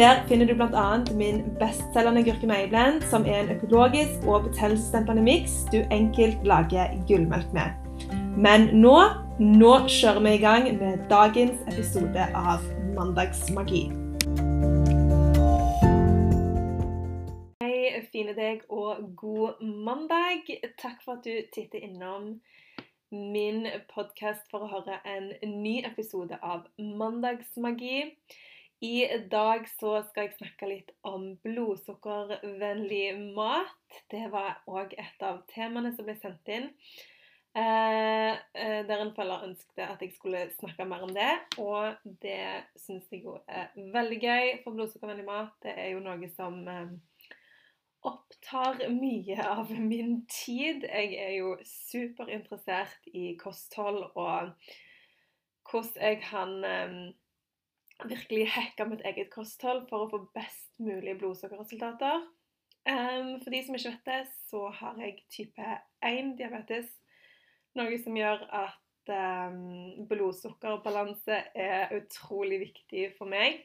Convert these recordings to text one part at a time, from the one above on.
Der finner du bl.a. min bestselgende gurkemeieblend, som er en økologisk og betennelsesdempende miks du enkelt lager gullmelk med. Men nå, nå kjører vi i gang med dagens episode av Mandagsmagi. Hei, fine deg og god mandag. Takk for at du titter innom min podkast for å høre en ny episode av Mandagsmagi. I dag så skal jeg snakke litt om blodsukkervennlig mat. Det var òg et av temaene som ble sendt inn. Eh, eh, der en følger ønsket at jeg skulle snakke mer om det. Og det syns jeg jo er veldig gøy, for blodsukkervennlig mat det er jo noe som eh, opptar mye av min tid. Jeg er jo superinteressert i kosthold og hvordan jeg kan eh, virkelig hacka mitt eget kosthold for å få best mulig blodsukkerresultater. For de som ikke vet det, så har jeg type 1-diabetes. Noe som gjør at blodsukkerbalanse er utrolig viktig for meg.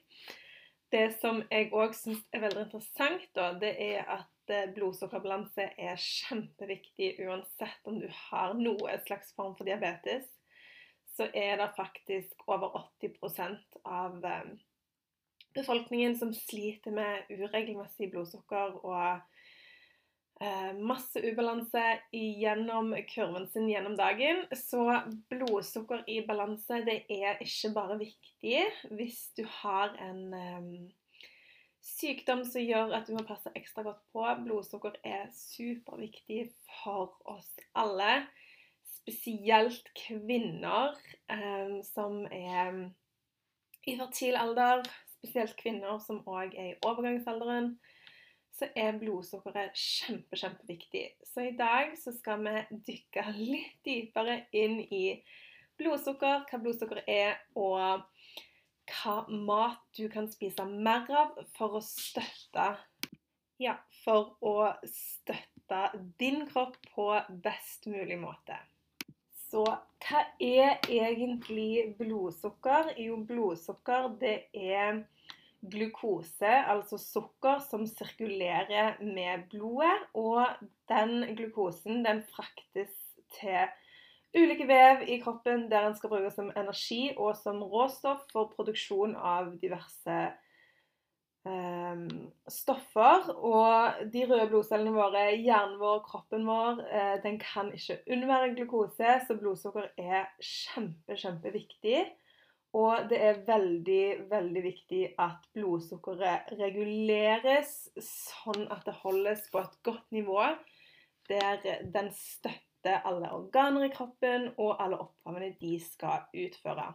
Det som jeg òg syns er veldig interessant, da, det er at eh, blodsukkerbalanse er kjempeviktig uansett om du har noe slags form for diabetes så er det faktisk over 80% av eh, befolkningen som sliter med uregelmessig blodsukker og eh, masse ubalanse gjennom kurven sin gjennom dagen. Så blodsukker i balanse det er ikke bare viktig hvis du har en um, sykdom som gjør at du må passe ekstra godt på. Blodsukker er superviktig for oss alle spesielt kvinner eh, som er i fertil alder, spesielt kvinner som òg er i overgangsalderen, så er blodsukkeret kjempe, kjempeviktig. Så i dag så skal vi dykke litt dypere inn i blodsukker, hva blodsukker er, og hva mat du kan spise mer av for å støtte Ja, for å støtte din kropp på best mulig måte. Så hva er egentlig blodsukker? Jo, blodsukker det er glukose, altså sukker, som sirkulerer med blodet. Og den glukosen den fraktes til ulike vev i kroppen der den skal brukes som energi og som råstoff for produksjon av diverse stoffer. Og de røde blodcellene våre, hjernen vår, kroppen vår, eh, den kan ikke unnvære glukose, så blodsukker er kjempe, kjempeviktig. Og det er veldig, veldig viktig at blodsukkeret reguleres sånn at det holdes på et godt nivå, der den støtter alle organer i kroppen og alle oppgavene de skal utføre.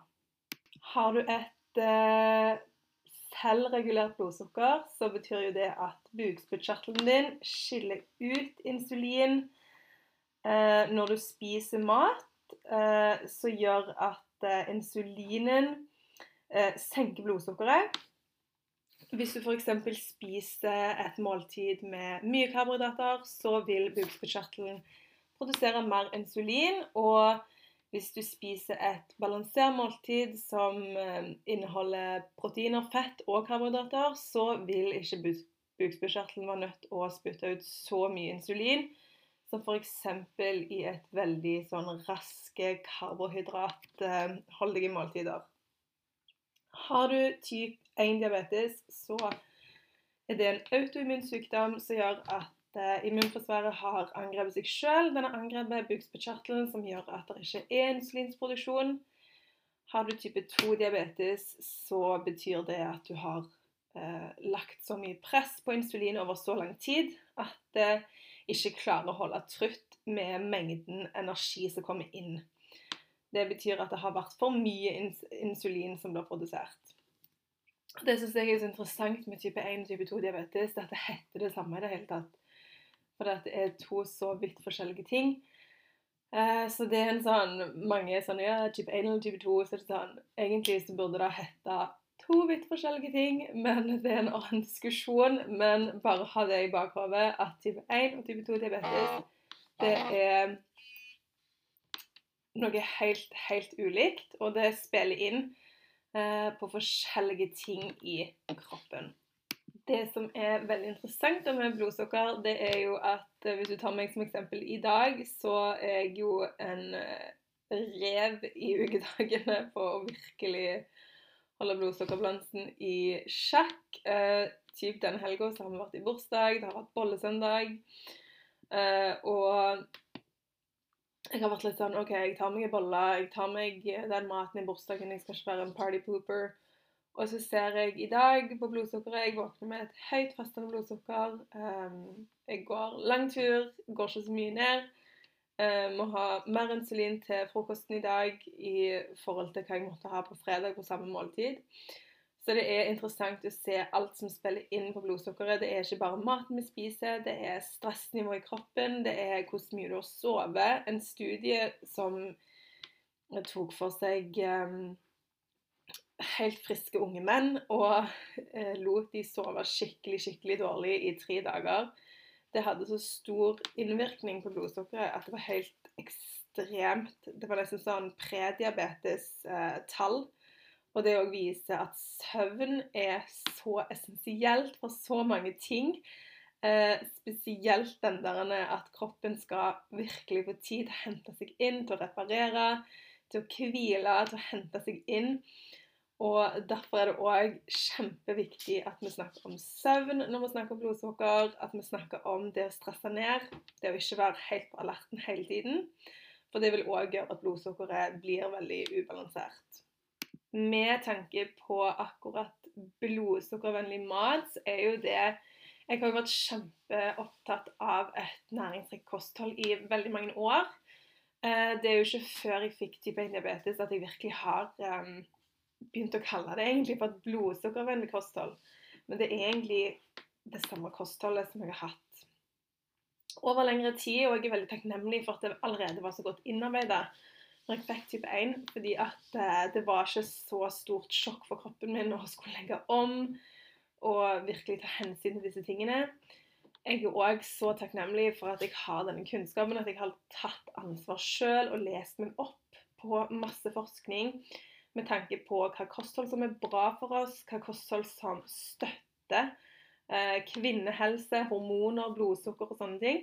Har du et eh, selvregulert blodsukker, så betyr jo det at bukspyttkjertelen din skiller ut insulin eh, når du spiser mat, eh, som gjør at eh, insulinen eh, senker blodsukkeret. Hvis du f.eks. spiser et måltid med mye karbohydrater, så vil bukspyttkjertelen produsere mer insulin. og hvis du spiser et balansert måltid som eh, inneholder proteiner, fett og karbohydrater, så vil ikke bukspyttkjertelen være nødt å spytte ut så mye insulin som f.eks. i et veldig sånn raske karbohydratholdige måltider. Har du type 1-diabetes, så er det en autoimmun sykdom som gjør at at immunforsvaret har angrepet seg sjøl. Den har angrepet bukspyttkjertelen, som gjør at det ikke er insulinsproduksjon. Har du type 2-diabetes, så betyr det at du har eh, lagt så mye press på insulin over så lang tid at det ikke klarer å holde trutt med mengden energi som kommer inn. Det betyr at det har vært for mye insulin som blir produsert. Det syns jeg er så interessant med type 1 og type 2-diabetes, at det heter det samme i det hele tatt. For det er to så vidt forskjellige ting. Eh, så det er en sånn Mange er sånn Ja, type 1 eller type 2. Så er sånn Egentlig så burde det hete to vidt forskjellige ting, men det er en annen diskusjon. Men bare ha det i bakhodet at type 1 og type 2 diabetes, det er noe helt, helt ulikt, og det spiller inn eh, på forskjellige ting i kroppen. Det som er veldig interessant med blodsukker, det er jo at eh, hvis du tar meg som eksempel i dag, så er jeg jo en eh, rev i ukedagene på å virkelig holde blodsukkerbalansen i sjakk. Eh, typ denne helga har vi vært i bursdag, det har vært bollesøndag. Eh, og jeg har vært litt sånn OK, jeg tar meg en bolle, jeg tar meg den maten i bursdagen, jeg skal ikke være en party pooper. Og så ser jeg i dag på blodsukkeret Jeg våkner med et høyt fastende blodsukker. Um, jeg går lang tur, går ikke så mye ned. Um, må ha mer insulin til frokosten i dag i forhold til hva jeg måtte ha på fredag på samme måltid. Så det er interessant å se alt som spiller inn på blodsukkeret. Det er ikke bare maten vi spiser, det er stressnivået i kroppen, det er hvordan mye du har sovet. En studie som tok for seg um, helt friske unge menn og eh, lot de sove skikkelig, skikkelig dårlig i tre dager. Det hadde så stor innvirkning på blodsukkeret at det var helt ekstremt Det var nesten sånn prediabetes-tall. og det òg viser at søvn er så essensielt for så mange ting. Eh, spesielt den der at kroppen skal virkelig få tid til å hente seg inn, til å reparere, til å hvile, til å hente seg inn. Og Derfor er det òg kjempeviktig at vi snakker om søvn når vi snakker om blodsukker. At vi snakker om det å stresse ned, det å ikke være helt på alerten hele tiden. For det vil òg gjøre at blodsukkeret blir veldig ubalansert. Med tanke på akkurat blodsukkervennlig mat, så er jo det Jeg har jo vært kjempeopptatt av et næringsrikt kosthold i veldig mange år. Eh, det er jo ikke før jeg fikk type 1 diabetes at jeg virkelig har um, begynt å kalle det egentlig for et blodsukkervennlig kosthold. Men det er egentlig det samme kostholdet som jeg har hatt over lengre tid. Og jeg er veldig takknemlig for at det allerede var så godt innarbeida når jeg fikk type 1. Fordi at eh, det var ikke så stort sjokk for kroppen min å skulle legge om og virkelig ta hensyn til disse tingene. Jeg er òg så takknemlig for at jeg har denne kunnskapen, at jeg har tatt ansvar sjøl og lest meg opp på masse forskning med tanke på hva kosthold som er bra for oss, hva kosthold som støtter eh, kvinnehelse, hormoner, blodsukker og sånne ting,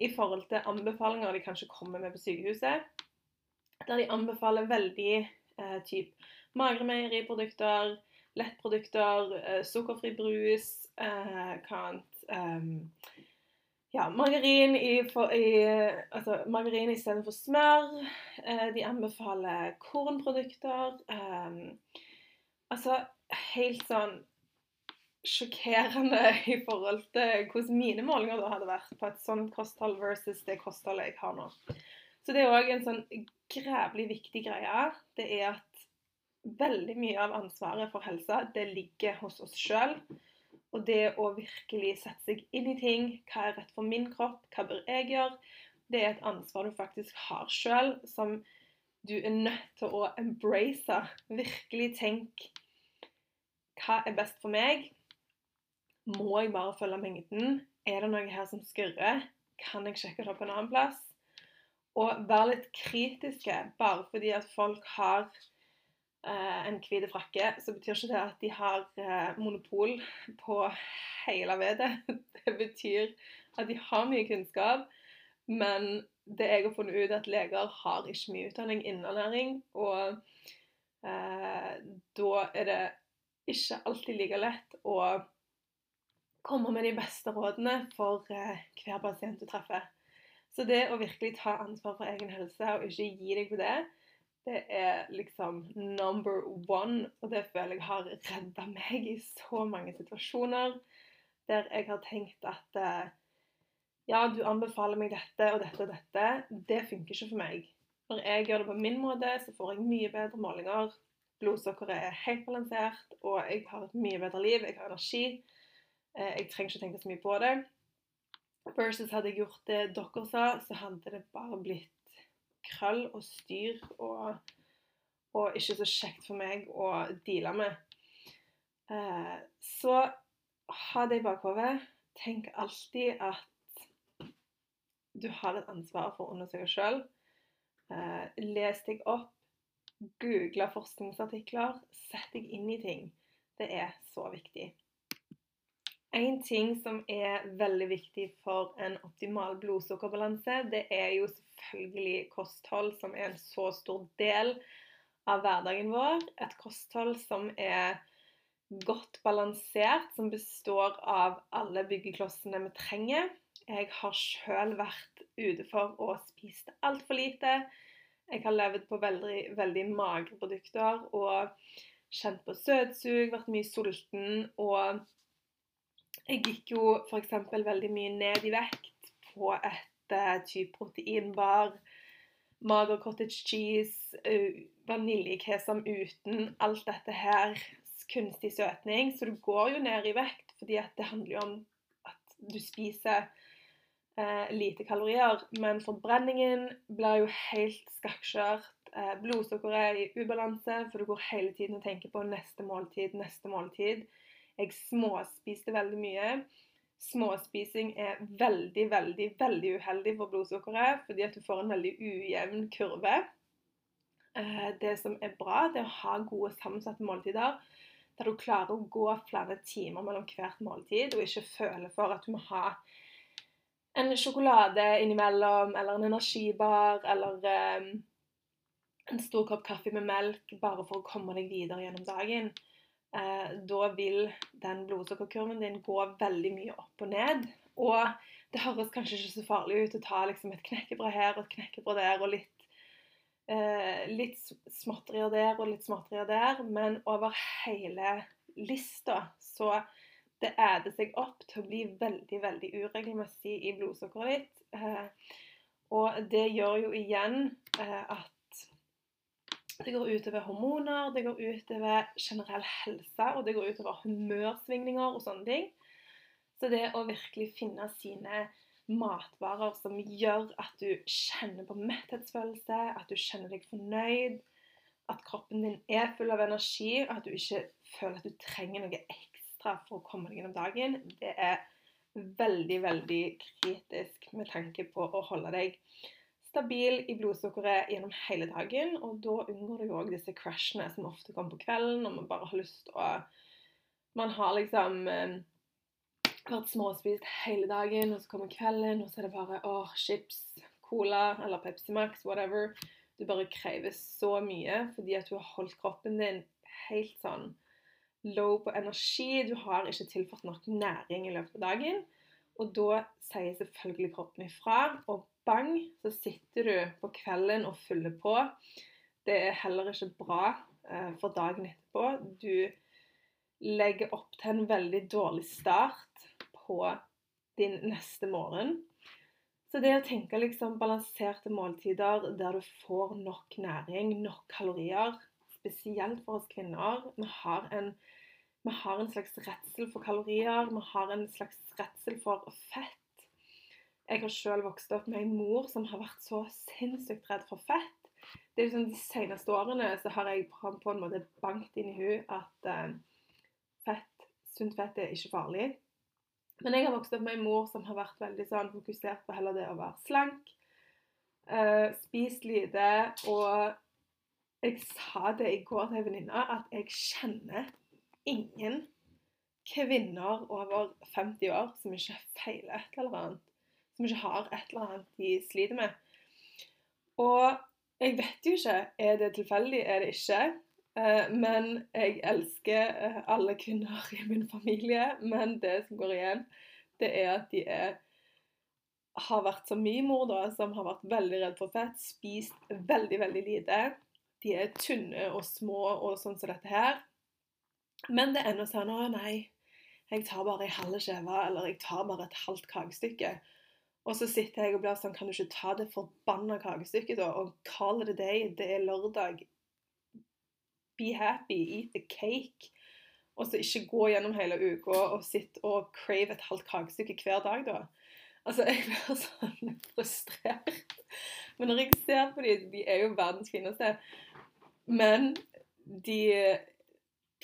i forhold til anbefalinger de kanskje kommer med på sykehuset. Der de anbefaler veldig eh, typ magre meieriprodukter, lettprodukter, eh, sukkerfri brus, eh, annet eh, ja, margarin, i, for, i, altså, margarin istedenfor smør. Eh, de anbefaler kornprodukter. Eh, altså helt sånn sjokkerende i forhold til hvordan mine målinger da hadde vært på et sånt kosthold versus det kostholdet jeg har nå. Så det er òg en sånn grævlig viktig greie. Det er at veldig mye av ansvaret for helsa, det ligger hos oss sjøl. Og det å virkelig sette seg inn i ting. Hva er rett for min kropp? Hva bør jeg gjøre? Det er et ansvar du faktisk har sjøl, som du er nødt til å embrace. Virkelig tenk hva er best for meg? Må jeg bare følge mengden? Er det noe her som skurrer? Kan jeg sjekke det opp en annen plass? Og vær litt kritiske bare fordi at folk har en hvit frakke, så betyr ikke det at de har eh, monopol på hele vedet. Det betyr at de har mye kunnskap, men det jeg har funnet ut, er at leger har ikke mye utdanning innen ernæring. Og eh, da er det ikke alltid like lett å komme med de beste rådene for eh, hver pasient du treffer. Så det å virkelig ta ansvar for egen helse og ikke gi deg på det, det er liksom number one, og det føler jeg har redda meg i så mange situasjoner der jeg har tenkt at eh, ja, du anbefaler meg dette og dette og dette. Det funker ikke for meg. Når jeg gjør det på min måte, så får jeg mye bedre målinger. Blodsukkeret er helt balansert, og jeg har et mye bedre liv. Jeg har energi. Eh, jeg trenger ikke tenke så mye på det. Versus hadde jeg gjort det dere sa, så hadde det bare blitt krøll og styr og, og ikke så kjekt for meg å deale med. Eh, så ha det i bakhodet. Tenk alltid at du har et ansvar for å undersøke sjøl. Eh, les deg opp. Google forskningsartikler. Sett deg inn i ting. Det er så viktig. En ting som er veldig viktig for en optimal blodsukkerbalanse, det er jo selvfølgelig kosthold, som er en så stor del av hverdagen vår. Et kosthold som er godt balansert, som består av alle byggeklossene vi trenger. Jeg har sjøl vært ute for å spise altfor lite. Jeg har levd på veldig, veldig magre produkter og kjent på søtsug, vært mye sulten og jeg gikk jo f.eks. veldig mye ned i vekt på et uh, type proteinbar. Mager cottage cheese, uh, vaniljekesam uten alt dette her. Kunstig søtning. Så du går jo ned i vekt fordi at det handler jo om at du spiser eh, lite kalorier. Men forbrenningen blir jo helt skakkjørt. Eh, blodsukkeret er i ubalanse, for du går hele tiden og tenker på neste måltid, neste måltid. Jeg småspiste veldig mye. Småspising er veldig, veldig veldig uheldig for blodsukkeret, fordi at du får en veldig ujevn kurve. Eh, det som er bra, det er å ha gode sammensatte måltider. Der du klarer å gå flere timer mellom hvert måltid, og ikke føle for at du må ha en sjokolade innimellom, eller en energibar, eller um, en stor kopp kaffe med melk bare for å komme deg videre gjennom dagen da vil den blodsukkerkurven din gå veldig mye opp og ned. Og det høres kanskje ikke så farlig ut å ta liksom, et knekkebrød her og et knekkebrød der og litt, eh, litt småtterier der og litt småtterier der, men over hele lista så det æder seg opp til å bli veldig veldig uregelmessig i blodsukkeret ditt. Eh, og det gjør jo igjen eh, at det går utover hormoner, det går utover generell helse, og det går utover humørsvingninger og sånne ting. Så det å virkelig finne sine matvarer som gjør at du kjenner på metthetsfølelse, at du kjenner deg fornøyd, at kroppen din er full av energi, og at du ikke føler at du trenger noe ekstra for å komme deg gjennom dagen, det er veldig, veldig kritisk med tanke på å holde deg stabil i blodsukkeret gjennom hele dagen. Og da unngår du òg disse crashene som ofte kommer på kvelden, når man bare har lyst til å Man har liksom eh, vært småspist hele dagen, og så kommer kvelden, og så er det bare åh, chips, cola eller Pepsi Max, whatever. Du bare krever så mye fordi at du har holdt kroppen din helt sånn low på energi. Du har ikke tilført nok næring i løpet av dagen. Og da sier selvfølgelig kroppen ifra. Og bang, så sitter du på kvelden og fyller på. Det er heller ikke bra eh, for dagen etterpå. Du legger opp til en veldig dårlig start på din neste morgen. Så det å tenke liksom balanserte måltider der du får nok næring, nok kalorier, spesielt for oss kvinner Vi har en, vi har en slags redsel for kalorier, vi har en slags redsel for fett. Jeg har sjøl vokst opp med en mor som har vært så sinnssykt redd for fett. Det er liksom De seneste årene så har jeg på en måte bankt inn i hun at uh, fett, sunt fett er ikke farlig. Men jeg har vokst opp med en mor som har vært veldig sånn fokusert på heller det å være slank, uh, spist lite. Og jeg sa det i går til ei venninne at jeg kjenner ingen kvinner over 50 år som ikke feiler et eller annet som ikke har et eller annet de sliter med. Og jeg vet jo ikke er det tilfeldig, er det ikke. Eh, men jeg elsker eh, alle kvinner i min familie. Men det som går igjen, det er at de er, har vært som min mor, da, som har vært veldig redd for fett, spist veldig, veldig lite. De er tynne og små og sånn som dette her. Men det ender sånn Å, nei, jeg tar bare ei halv skive, eller jeg tar bare et halvt kakestykke. Og så sitter jeg og blir sånn Kan du ikke ta det forbanna kakestykket, da? Og call it a day. Det er lørdag. Be happy. Eat the cake. Og så ikke gå gjennom hele uka og sitte og crave et halvt kakestykke hver dag, da. Altså, jeg blir sånn frustrert. Men når jeg ser på dem, de er jo verdens fineste. Men de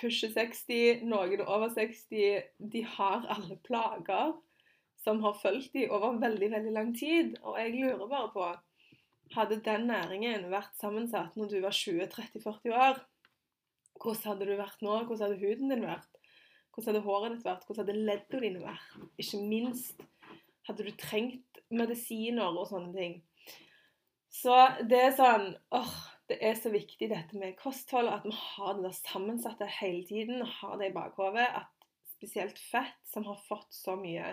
pusher 60, noen over 60, de har alle plager som har fulgt dem over veldig, veldig lang tid. Og jeg lurer bare på Hadde den næringen vært sammensatt når du var 20-30-40 år, hvordan hadde du vært nå? Hvordan hadde huden din vært? Hvordan hadde håret ditt vært? Hvordan hadde leddene dine vært? Ikke minst hadde du trengt medisiner og sånne ting. Så det er sånn åh, Det er så viktig dette med kosthold, at vi har det der sammensatte hele tiden. Har det i bakhodet. At spesielt fett, som har fått så mye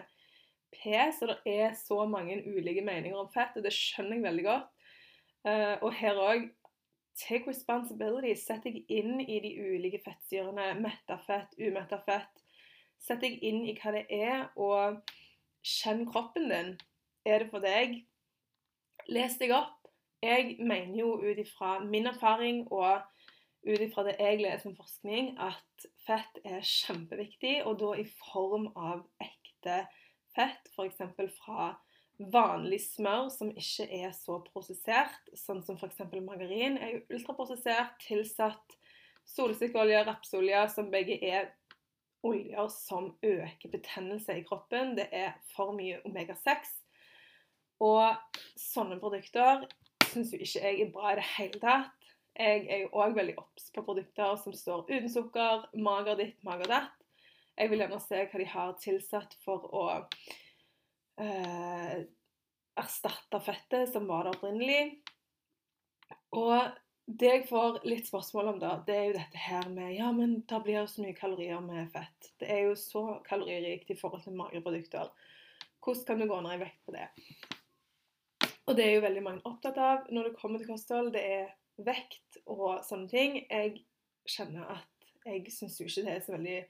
pes, og det er så mange ulike meninger om fett, og det skjønner jeg veldig godt. Uh, og her òg Take responsibility. Sett deg inn i de ulike fettsyrene. Metta fett, umetta fett. Sett deg inn i hva det er, og kjenn kroppen din. Er det for deg? Les deg opp. Jeg mener jo ut ifra min erfaring og ut ifra det jeg leser om forskning, at fett er kjempeviktig, og da i form av ekte fett, f.eks. fra vanlig smør som ikke er så prosessert, sånn som f.eks. margarin, er jo ultraprosessert, tilsatt solsikkeolje, rapsolje, som begge er oljer som øker betennelse i kroppen. Det er for mye omega-6. Og sånne produkter syns jo ikke jeg er bra i det hele tatt. Jeg er jo òg veldig obs på produkter som står uten sukker, mager ditt, mager datt. Jeg vil gjerne se hva de har tilsatt for å eh, erstatte fettet som var der opprinnelig. Og det jeg får litt spørsmål om, da, det er jo dette her med Ja, men da blir det så mye kalorier med fett. Det er jo så kaloririkt i forhold til magre produkter. Hvordan kan du gå ned i vekt på det? Og det er jo veldig mange opptatt av når det kommer til kosthold. Det er vekt og sånne ting. Jeg kjenner at jeg syns jo ikke det er så veldig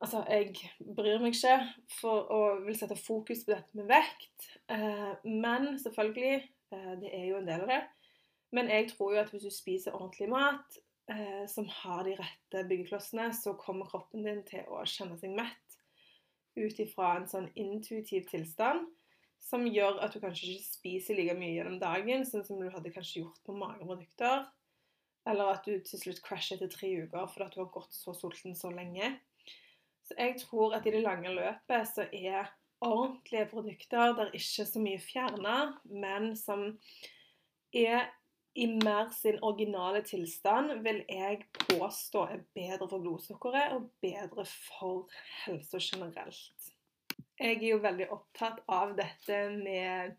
Altså, jeg bryr meg ikke for å vil sette fokus på dette med vekt. Eh, men selvfølgelig, eh, det er jo en del av det. Men jeg tror jo at hvis du spiser ordentlig mat eh, som har de rette byggeklossene, så kommer kroppen din til å kjenne seg mett ut ifra en sånn intuitiv tilstand som gjør at du kanskje ikke spiser like mye gjennom dagen, sånn som du hadde kanskje gjort på mageprodukter. Eller at du til slutt crasher etter tre uker fordi at du har gått så sulten så lenge. Jeg tror at i det lange løpet så er ordentlige produkter der ikke så mye fjerna, men som er i mer sin originale tilstand, vil jeg påstå er bedre for blodsukkeret og bedre for helsa generelt. Jeg er jo veldig opptatt av dette med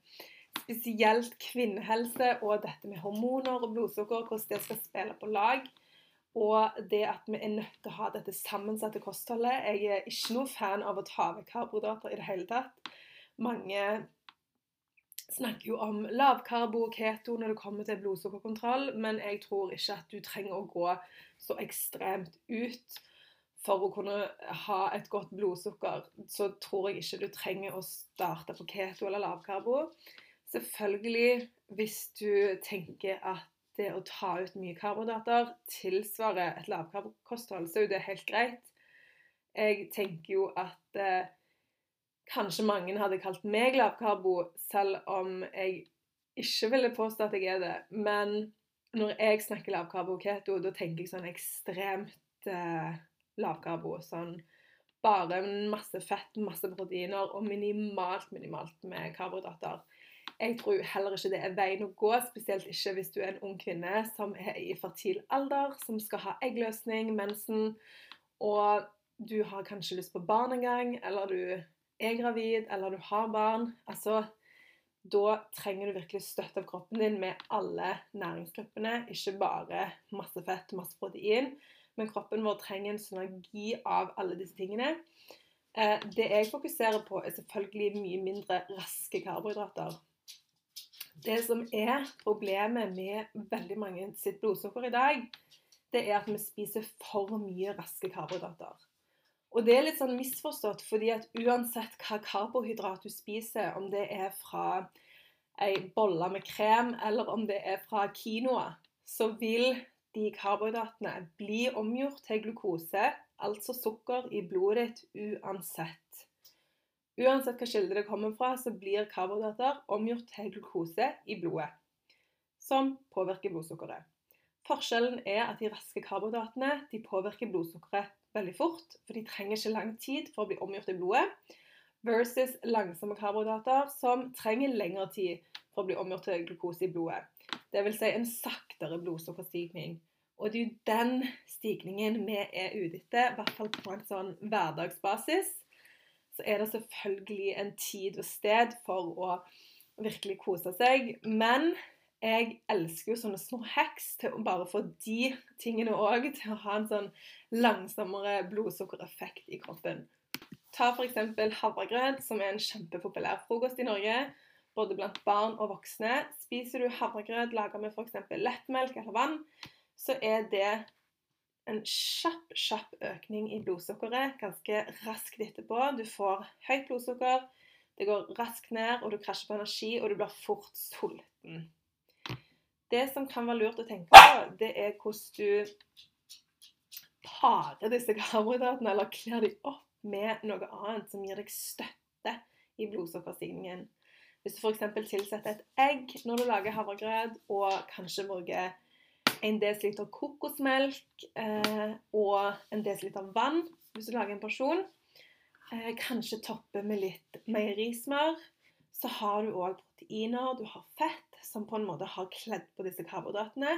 spesielt kvinnehelse og dette med hormoner og blodsukker, hvordan det skal spille på lag. Og det at vi er nødt til å ha dette sammensatte kostholdet. Jeg er ikke noe fan av å ta vekk karbohydrater i det hele tatt. Mange snakker jo om lavkarbo og keto når det kommer til blodsukkerkontroll, men jeg tror ikke at du trenger å gå så ekstremt ut for å kunne ha et godt blodsukker. Så tror jeg ikke du trenger å starte på keto eller lavkarbo. Selvfølgelig, hvis du tenker at det å ta ut mye karbohydrater tilsvarer et lavkarbokosthold, så er det helt greit. Jeg tenker jo at eh, kanskje mange hadde kalt meg lavkarbo, selv om jeg ikke ville påstå at jeg er det. Men når jeg snakker lavkarbo keto, da tenker jeg sånn ekstremt eh, lavkarbo. Sånn bare masse fett, masse proteiner og minimalt, minimalt med karbohydrater. Jeg tror heller ikke det er veien å gå, spesielt ikke hvis du er en ung kvinne som er i fertil alder, som skal ha eggløsning, mensen, og du har kanskje lyst på barn en gang, eller du er gravid, eller du har barn. Altså, da trenger du virkelig støtte av kroppen din med alle næringsgruppene, ikke bare masse fett og masse protein. Men kroppen vår trenger en synergi av alle disse tingene. Eh, det jeg fokuserer på, er selvfølgelig mye mindre raske karbohydrater. Det som er problemet med veldig mange sitt blodsukker i dag, det er at vi spiser for mye raske karbohydrater. Og det er litt sånn misforstått, fordi at uansett hva karbohydrat du spiser, om det er fra ei bolle med krem eller om det er fra quinoa, så vil de karbohydratene bli omgjort til glukose, altså sukker, i blodet ditt uansett. Uansett hva kilde det kommer fra, så blir karbohydrater omgjort til glukose i blodet, som påvirker blodsukkeret. Forskjellen er at de raske karbohydratene de påvirker blodsukkeret veldig fort, for de trenger ikke lang tid for å bli omgjort i blodet, versus langsomme karbohydrater som trenger lengre tid for å bli omgjort til glukose i blodet. Dvs. Si en saktere blodsukkerstigning. Og det er jo den stigningen vi er ute etter, i hvert fall på en sånn hverdagsbasis så er det selvfølgelig en tid og sted for å virkelig kose seg. Men jeg elsker jo sånne små heks til å bare få de tingene òg til å ha en sånn langsommere blodsukkereffekt i kroppen. Ta f.eks. havregrøt, som er en kjempepopulær frokost i Norge. Både blant barn og voksne. Spiser du havregrøt laga med f.eks. lettmelk eller vann, så er det en kjapp, kjapp økning i blodsukkeret ganske raskt etterpå. Du får høyt blodsukker, det går raskt ned, og du krasjer på energi, og du blir fort sulten. Det som kan være lurt å tenke på, det er hvordan du parer disse karbohydratene, eller kler dem opp med noe annet som gir deg støtte i blodsukkerstigningen. Hvis du f.eks. tilsetter et egg når du lager havregrøt, og kanskje bruker en desiliter kokosmelk eh, og en desiliter vann hvis du lager en porsjon. Eh, kanskje toppe med litt meierismør. Så har du òg proteiner, du har fett, som på en måte har kledd på disse karbohydratene.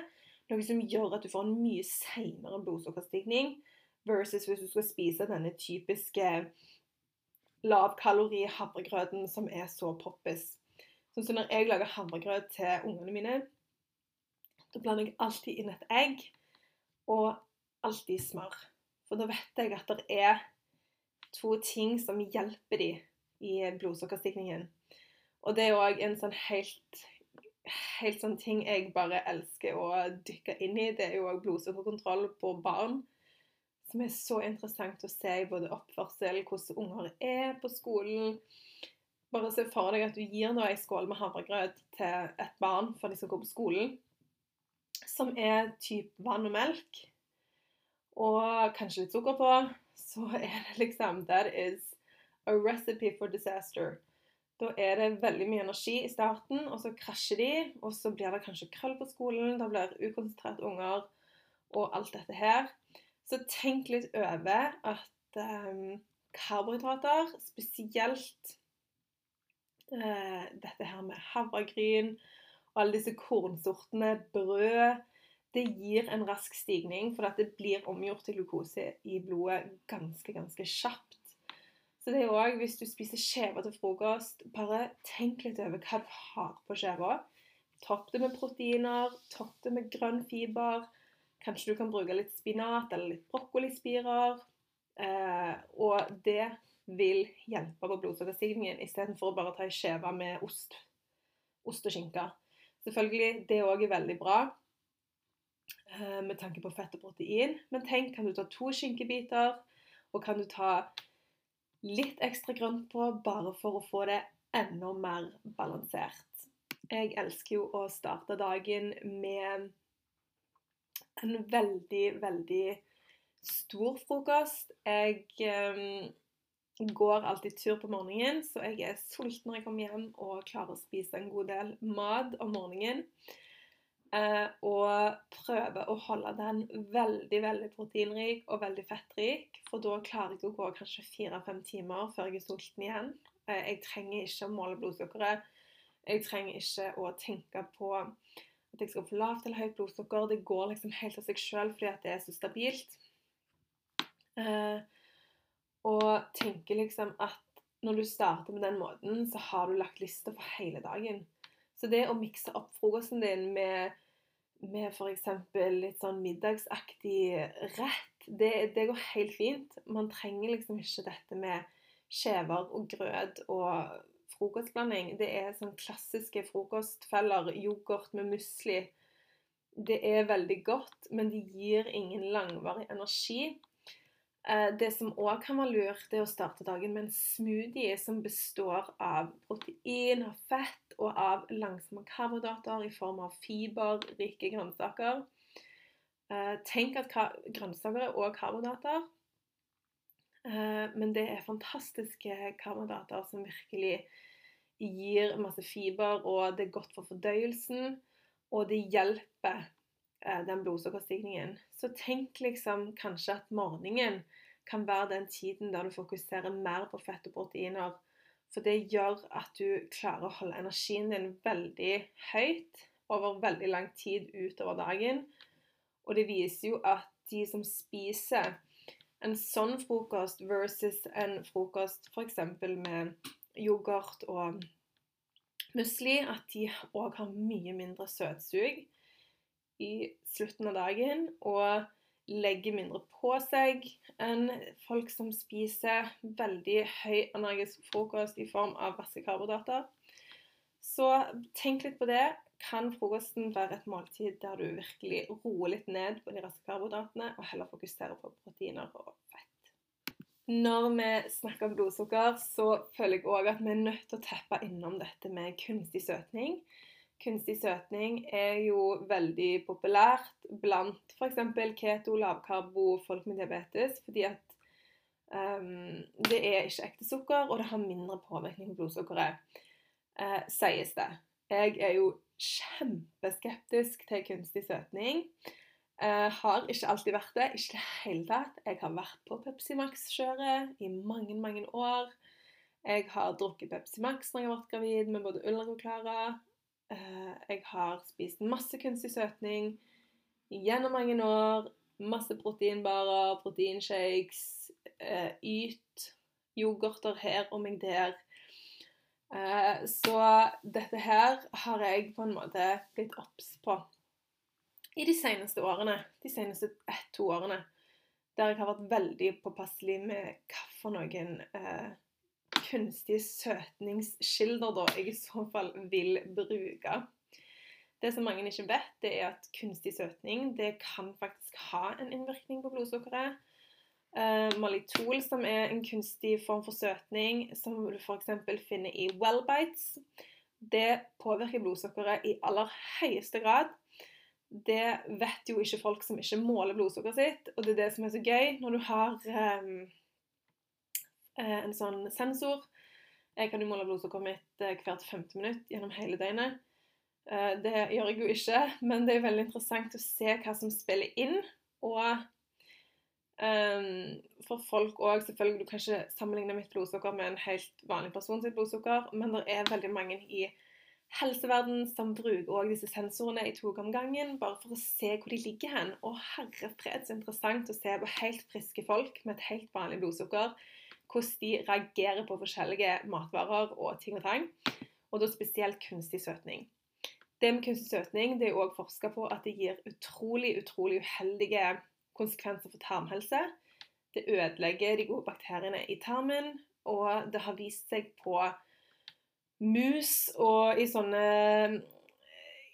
Noe som gjør at du får en mye seinere blodsukkerstigning versus hvis du skal spise denne typiske lavkalori havregrøten som er så poppis. Sånn som når jeg lager havregrøt til ungene mine, da blander jeg alltid inn et egg og alltid smør. For da vet jeg at det er to ting som hjelper de i blodsukkerstigningen. Og det er òg en sånn helt, helt sånn ting jeg bare elsker å dykke inn i. Det er jo òg blodsukkerkontroll på barn. Som er så interessant å se i både oppførsel, hvordan unger er på skolen. Bare se for deg at du gir da ei skål med havregrøt til et barn før de skal gå på skolen som er type vann og melk, og kanskje litt sukker på, så er det liksom That is a recipe for disaster. Da er det veldig mye energi i starten, og så krasjer de. Og så blir det kanskje krøll på skolen, da blir det ukonsentrert unger og alt dette her. Så tenk litt over at um, karbohydrater, spesielt uh, dette her med havregryn alle disse kornsortene, brød Det gir en rask stigning, for at det blir omgjort til glukose i blodet ganske, ganske kjapt. Så det er òg, hvis du spiser skjeve til frokost, bare tenk litt over hva du har på skjeva. Topp det med proteiner, topp det med grønn fiber. Kanskje du kan bruke litt spinat eller litt brokkolispirer. Eh, og det vil hjelpe på blodsukkerstigningen istedenfor å bare ta ei skjeve med ost, ost og skinke. Selvfølgelig, det òg er veldig bra eh, med tanke på fett og protein. Men tenk, kan du ta to skinkebiter, og kan du ta litt ekstra grønt på bare for å få det enda mer balansert. Jeg elsker jo å starte dagen med en veldig, veldig stor frokost. Jeg eh, går alltid tur på morgenen, så jeg er sulten når jeg kommer hjem og klarer å spise en god del mat om morgenen. Eh, og prøver å holde den veldig veldig proteinrik og veldig fettrik. For da klarer jeg å gå kanskje fire-fem timer før jeg er sulten igjen. Eh, jeg trenger ikke å måle blodsukkeret. Jeg trenger ikke å tenke på at jeg skal få lavt eller høyt blodsukker. Det går liksom helt av seg sjøl fordi det er så stabilt. Eh, og tenker liksom at når du starter med den måten, så har du lagt lista for hele dagen. Så det å mikse opp frokosten din med, med f.eks. litt sånn middagsaktig rett, det, det, går helt fint. Man trenger liksom ikke dette med skjever og grøt og frokostblanding. Det er sånn klassiske frokostfeller. Yoghurt med musli. Det er veldig godt, men det gir ingen langvarig energi. Eh, det som òg kan være lurt, er å starte dagen med en smoothie som består av protein, av fett og av langsomme karbohydrater i form av fiberrike grønnsaker. Eh, tenk at grønnsaker er òg karbohydrater. Eh, men det er fantastiske karbohydrater som virkelig gir masse fiber, og det er godt for fordøyelsen. Og det hjelper den blodsukkerstigningen. Så tenk liksom kanskje at morgenen kan være den tiden der du fokuserer mer på fett og proteiner. For det gjør at du klarer å holde energien din veldig høyt over veldig lang tid utover dagen. Og det viser jo at de som spiser en sånn frokost versus en frokost f.eks. med yoghurt og musli, at de òg har mye mindre søtsug i slutten av dagen og legger mindre på seg enn folk som spiser veldig høy energisk frokost i form av masse karbohydrater. Så tenk litt på det. Kan frokosten være et måltid der du virkelig roer litt ned på de raske karbohydratene, og heller fokuserer på proteiner og fett? Når vi snakker om blodsukker, så føler jeg òg at vi er nødt til å teppe innom dette med kunstig søtning. Kunstig søtning er jo veldig populært blant f.eks. keto, lavkarbo, folk med diabetes, fordi at um, det er ikke ekte sukker, og det har mindre påvirkning på blodsukkeret, uh, sies det. Jeg er jo kjempeskeptisk til kunstig søtning. Uh, har ikke alltid vært det. Ikke i det hele tatt. Jeg har vært på Pepsi Max-kjøret i mange, mange år. Jeg har drukket Pepsi Max når jeg har vært gravid med både Ulrik og Klara. Eh, jeg har spist masse kunstig søtning gjennom mange år. Masse proteinbarer, proteinshakes, eh, yt, yoghurter her og meg der. Eh, så dette her har jeg på en måte blitt obs på i de seneste årene. De seneste ett-to årene. Der jeg har vært veldig påpasselig med hva for noen eh, kunstige søtningskilder da jeg i så fall vil bruke. Det som mange ikke vet, det er at kunstig søtning det kan faktisk ha en innvirkning på blodsukkeret. Uh, malitol, som er en kunstig form for søtning, som du f.eks. finner i Wellbites, det påvirker blodsukkeret i aller høyeste grad. Det vet jo ikke folk som ikke måler blodsukkeret sitt, og det er det som er så gøy når du har um, en sånn sensor. Jeg kan jo måle blodsukkeret mitt eh, hvert femte minutt gjennom hele døgnet. Eh, det gjør jeg jo ikke, men det er veldig interessant å se hva som spiller inn. Og um, for folk òg, selvfølgelig, du kan ikke sammenligne mitt blodsukker med en helt vanlig person sitt blodsukker, men det er veldig mange i helseverden som bruker også disse sensorene i to om gangen, bare for å se hvor de ligger hen. Og herre fred, så interessant å se på helt friske folk med et helt vanlig blodsukker hvordan de reagerer på forskjellige matvarer og ting og tang. Og da spesielt kunstig søtning. Det med kunstig søtning det er òg forska på at det gir utrolig, utrolig uheldige konsekvenser for tarmhelse. Det ødelegger de gode bakteriene i tarmen, og det har vist seg på mus og i sånne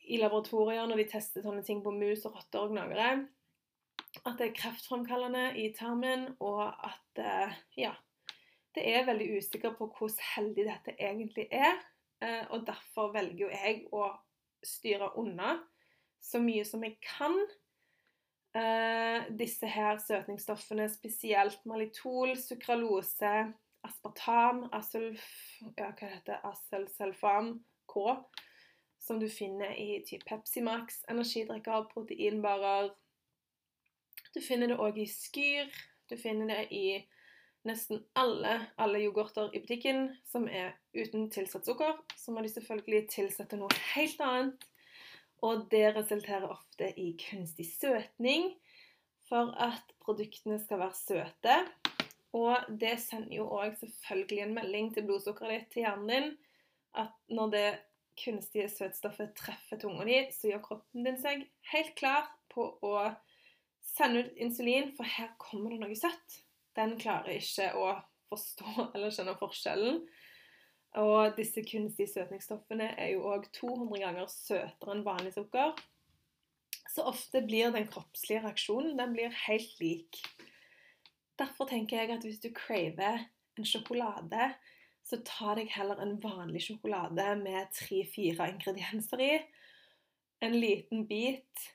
i laboratorier når de tester sånne ting på mus og rotter og gnagere, at det er kreftfremkallende i tarmen, og at eh, ja, det er veldig usikker på hvordan heldig dette egentlig er. Eh, og derfor velger jo jeg å styre unna så mye som jeg kan. Uh, disse her søtningsstoffene, spesielt malitol, sukralose, aspartam, asulf, ja, hva heter aselsulfam K, som du finner i type Pepsi Max, energidrikker, proteinbarer. Du finner det òg i Skyr. Du finner det i nesten alle, alle yoghurter i butikken som er uten tilsatt sukker, så må de selvfølgelig tilsette noe helt annet. Og det resulterer ofte i kunstig søtning for at produktene skal være søte. Og det sender jo òg selvfølgelig en melding til blodsukkeret ditt, til hjernen din, at når det kunstige søtstoffet treffer tunga di, så gjør kroppen din seg helt klar på å sende ut insulin, for her kommer det noe søtt den klarer ikke å forstå eller skjønne forskjellen. Og disse kunstige søtningsstoffene er jo òg 200 ganger søtere enn vanlig sukker. Så ofte blir den kroppslige reaksjonen den blir helt lik. Derfor tenker jeg at hvis du craver en sjokolade, så ta deg heller en vanlig sjokolade med tre-fire ingredienser i. En liten bit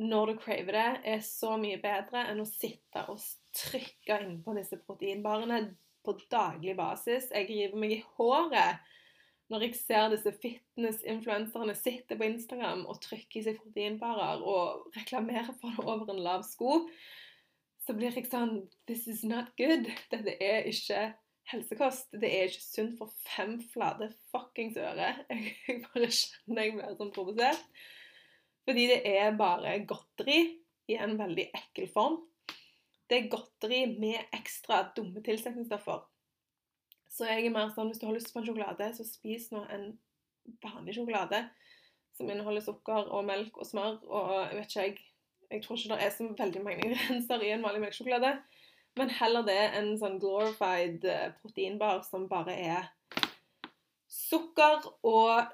når du craver det, er så mye bedre enn å sitte og trykke innpå disse proteinbarene på daglig basis. Jeg river meg i håret når jeg ser disse fitness-influenserne sitte på Instagram og trykke i seg proteinbarer og reklamere for det over en lav sko, så blir jeg sånn This is not good. Dette er ikke helsekost. Det er ikke sunt for fem flate fuckings øre. Jeg bare kjenner jeg blir sånn provosert. Fordi det er bare godteri i en veldig ekkel form. Det er godteri med ekstra dumme tilsetningsstoffer. Så jeg er mer sånn hvis du har lyst på en sjokolade, så spis nå en vanlig sjokolade som inneholder sukker og melk og smør og jeg vet ikke jeg Jeg tror ikke det er så veldig mange ingredienser i en vanlig melkesjokolade. Men heller det enn sånn glorified eh, proteinbar som bare er sukker og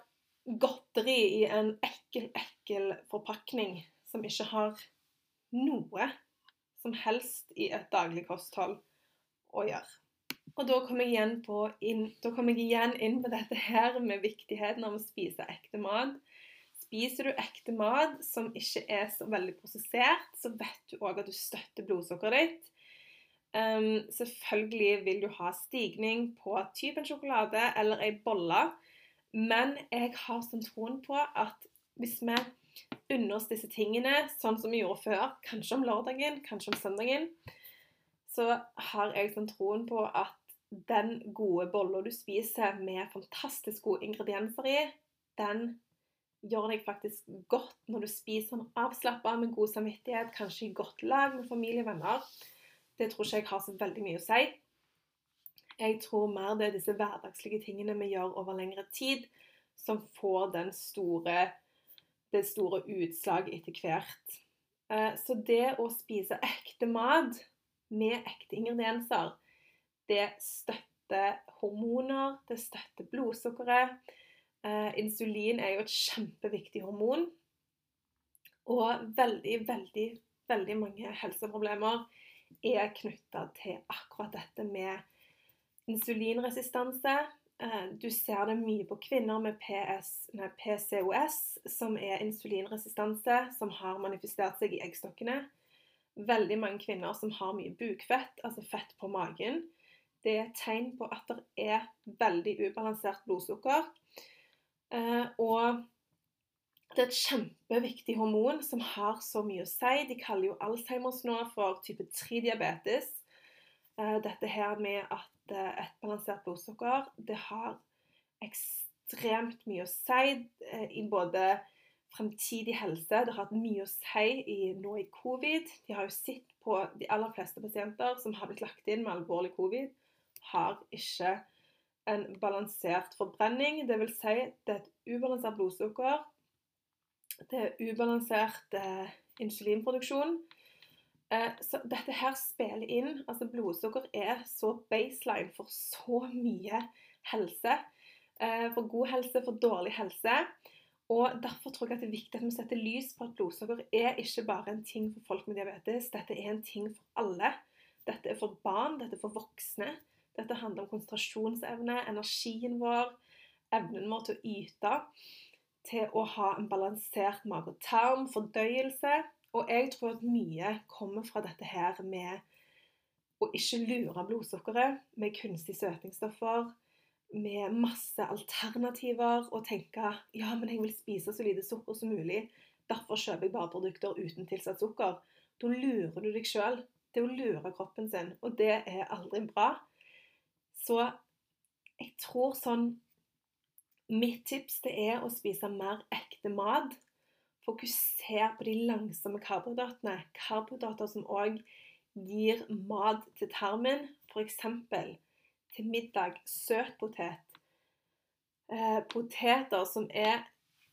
godteri i en ekkel, ekkel forpakning som ikke har noe som helst i et daglig kosthold å gjøre. Og da kommer jeg igjen, inn, jeg igjen inn på dette her med viktigheten av å spise ekte mat. Spiser du ekte mat som ikke er så veldig prosessert, så vet du òg at du støtter blodsukkeret ditt. Um, selvfølgelig vil du ha stigning på typen sjokolade eller ei bolle, men jeg har sånn troen på at hvis vi unner oss disse tingene sånn som vi gjorde før, kanskje om lørdagen, kanskje om søndagen, så har jeg sånn troen på at den gode bolla du spiser med fantastisk gode ingredienser i, den gjør deg faktisk godt når du spiser den avslappa med god samvittighet, kanskje i godt lag med familie og venner. Det tror ikke jeg har så veldig mye å si. Jeg tror mer det er disse hverdagslige tingene vi gjør over lengre tid, som får den store, det store utslag etter hvert. Eh, så det å spise ekte mat med ekte ingredienser, det støtter hormoner, det støtter blodsukkeret. Eh, insulin er jo et kjempeviktig hormon. Og veldig, veldig, veldig mange helseproblemer er knytta til akkurat dette med insulinresistanse. Eh, du ser det mye på kvinner med PS, nei, PCOS, som er insulinresistanse, som har manifestert seg i eggstokkene. Veldig mange kvinner som har mye bukfett, altså fett på magen det er et tegn på at det er veldig ubalansert blodsukker. Eh, og det er et kjempeviktig hormon som har så mye å si. De kaller jo Alzheimers nå for type 3-diabetes. Eh, dette her med at eh, et balansert blodsukker det har ekstremt mye å si i både fremtidig helse. Det har hatt mye å si nå i covid. De har jo sett på de aller fleste pasienter som har blitt lagt inn med alvorlig covid, har ikke en balansert forbrenning. Det vil Si, det er et ubalansert blodsukker. Det er ubalansert eh, insulinproduksjon. Eh, så dette her spiller inn. Altså blodsukker er så baseline for så mye helse. Eh, for god helse, for dårlig helse. Og Derfor tror jeg at det er viktig at vi setter lys på at blodsukker er ikke bare en ting for folk med diabetes. Dette er en ting for alle. Dette er for barn, dette er for voksne. Dette handler om konsentrasjonsevne, energien vår, evnen vår til å yte, til å ha en balansert mage-tarm, fordøyelse. Og jeg tror at mye kommer fra dette her med å ikke lure blodsukkeret med kunstige søtningsstoffer, med masse alternativer, og tenke ja, men jeg vil spise så lite sukker som mulig. Derfor kjøper jeg bare produkter uten tilsatt sukker. Da lurer du deg sjøl. Er å lure kroppen sin, og det er aldri bra. Så jeg tror sånn Mitt tips det er å spise mer ekte mat. Fokuser på de langsomme karbohydratene. Karbohydrater som òg gir mat til tarmen. F.eks. til middag søt potet. Eh, poteter som er,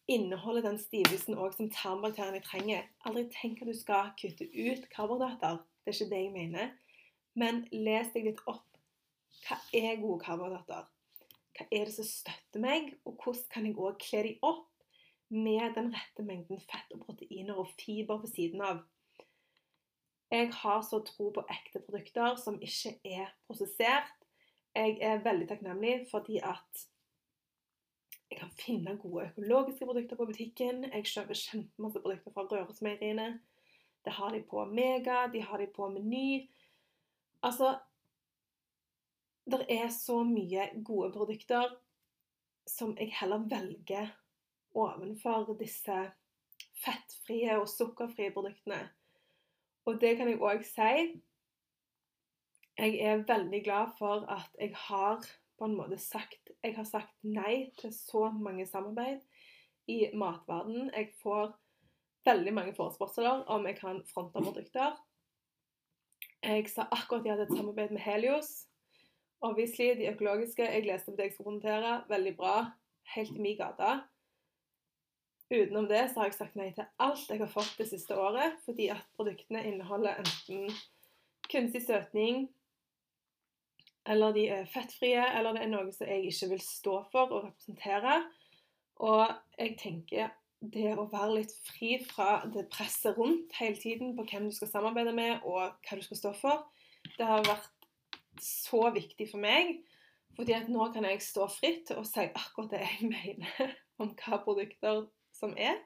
inneholder den stivelsen som tarmbakteriene trenger. Aldri tenk at du skal kutte ut karbohydrater. Det er ikke det jeg mener. Men les deg litt opp hva er gode karbohydrater? Hva er det som støtter meg, og hvordan kan jeg òg kle dem opp med den rette mengden fett og proteiner og fiber ved siden av? Jeg har så tro på ekte produkter som ikke er prosessert. Jeg er veldig takknemlig fordi at jeg kan finne gode økologiske produkter på butikken. Jeg kjøper kjempemasse produkter fra Rørosmeieriene. Det har de på Mega, de har de på Meny. Altså Det er så mye gode produkter som jeg heller velger ovenfor disse fettfrie og sukkerfrie produktene. Og det kan jeg òg si. Jeg er veldig glad for at jeg har på en måte sagt Jeg har sagt nei til så mange samarbeid i matverden. Jeg får veldig mange forespørsler om jeg kan fronte produkter. Jeg sa akkurat jeg hadde et samarbeid med Helios. Obviously, de økologiske. Jeg leste om det jeg skulle kommentere. Veldig bra. Helt i min gate. Utenom det så har jeg sagt nei til alt jeg har fått det siste året, fordi at produktene inneholder enten kunstig søtning, eller de er fettfrie, eller det er noe som jeg ikke vil stå for og representere. Og jeg tenker det å være litt fri fra det presset rundt hele tiden på hvem du skal samarbeide med, og hva du skal stå for, det har vært så viktig for meg. Fordi at nå kan jeg stå fritt og si akkurat det jeg mener om hva produkter som er.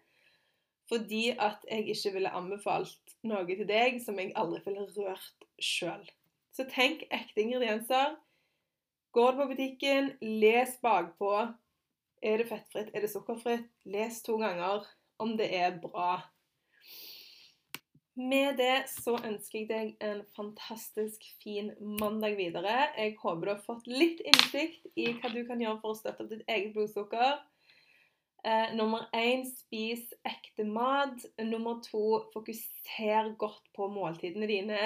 Fordi at jeg ikke ville anbefalt noe til deg som jeg aldri ville rørt sjøl. Så tenk ekte ingredienser. Går du på butikken, les bakpå. Er det fettfritt? Er det sukkerfritt? Les to ganger om det er bra. Med det så ønsker jeg deg en fantastisk fin mandag videre. Jeg håper du har fått litt innsikt i hva du kan gjøre for å støtte opp ditt eget blodsukker. Eh, nummer én spis ekte mat. Nummer to fokuser godt på måltidene dine.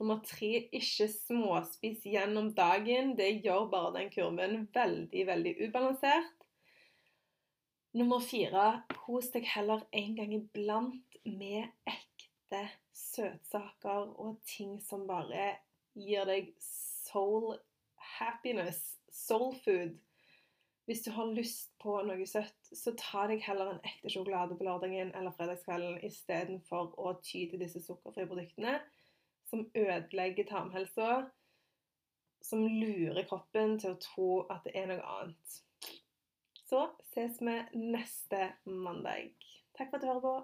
Nummer tre ikke småspis gjennom dagen. Det gjør bare den kurven veldig, veldig ubalansert. Nummer fire kos deg heller en gang iblant med ekte søtsaker og ting som bare gir deg soul happiness, soul food. Hvis du har lyst på noe søtt, så ta deg heller en ekte sjokolade på lørdagen eller fredagskvelden istedenfor å ty til disse sukkerfrie produktene som ødelegger tarmhelsa, som lurer kroppen til å tro at det er noe annet. Så ses vi neste mandag. Takk for at du hører på.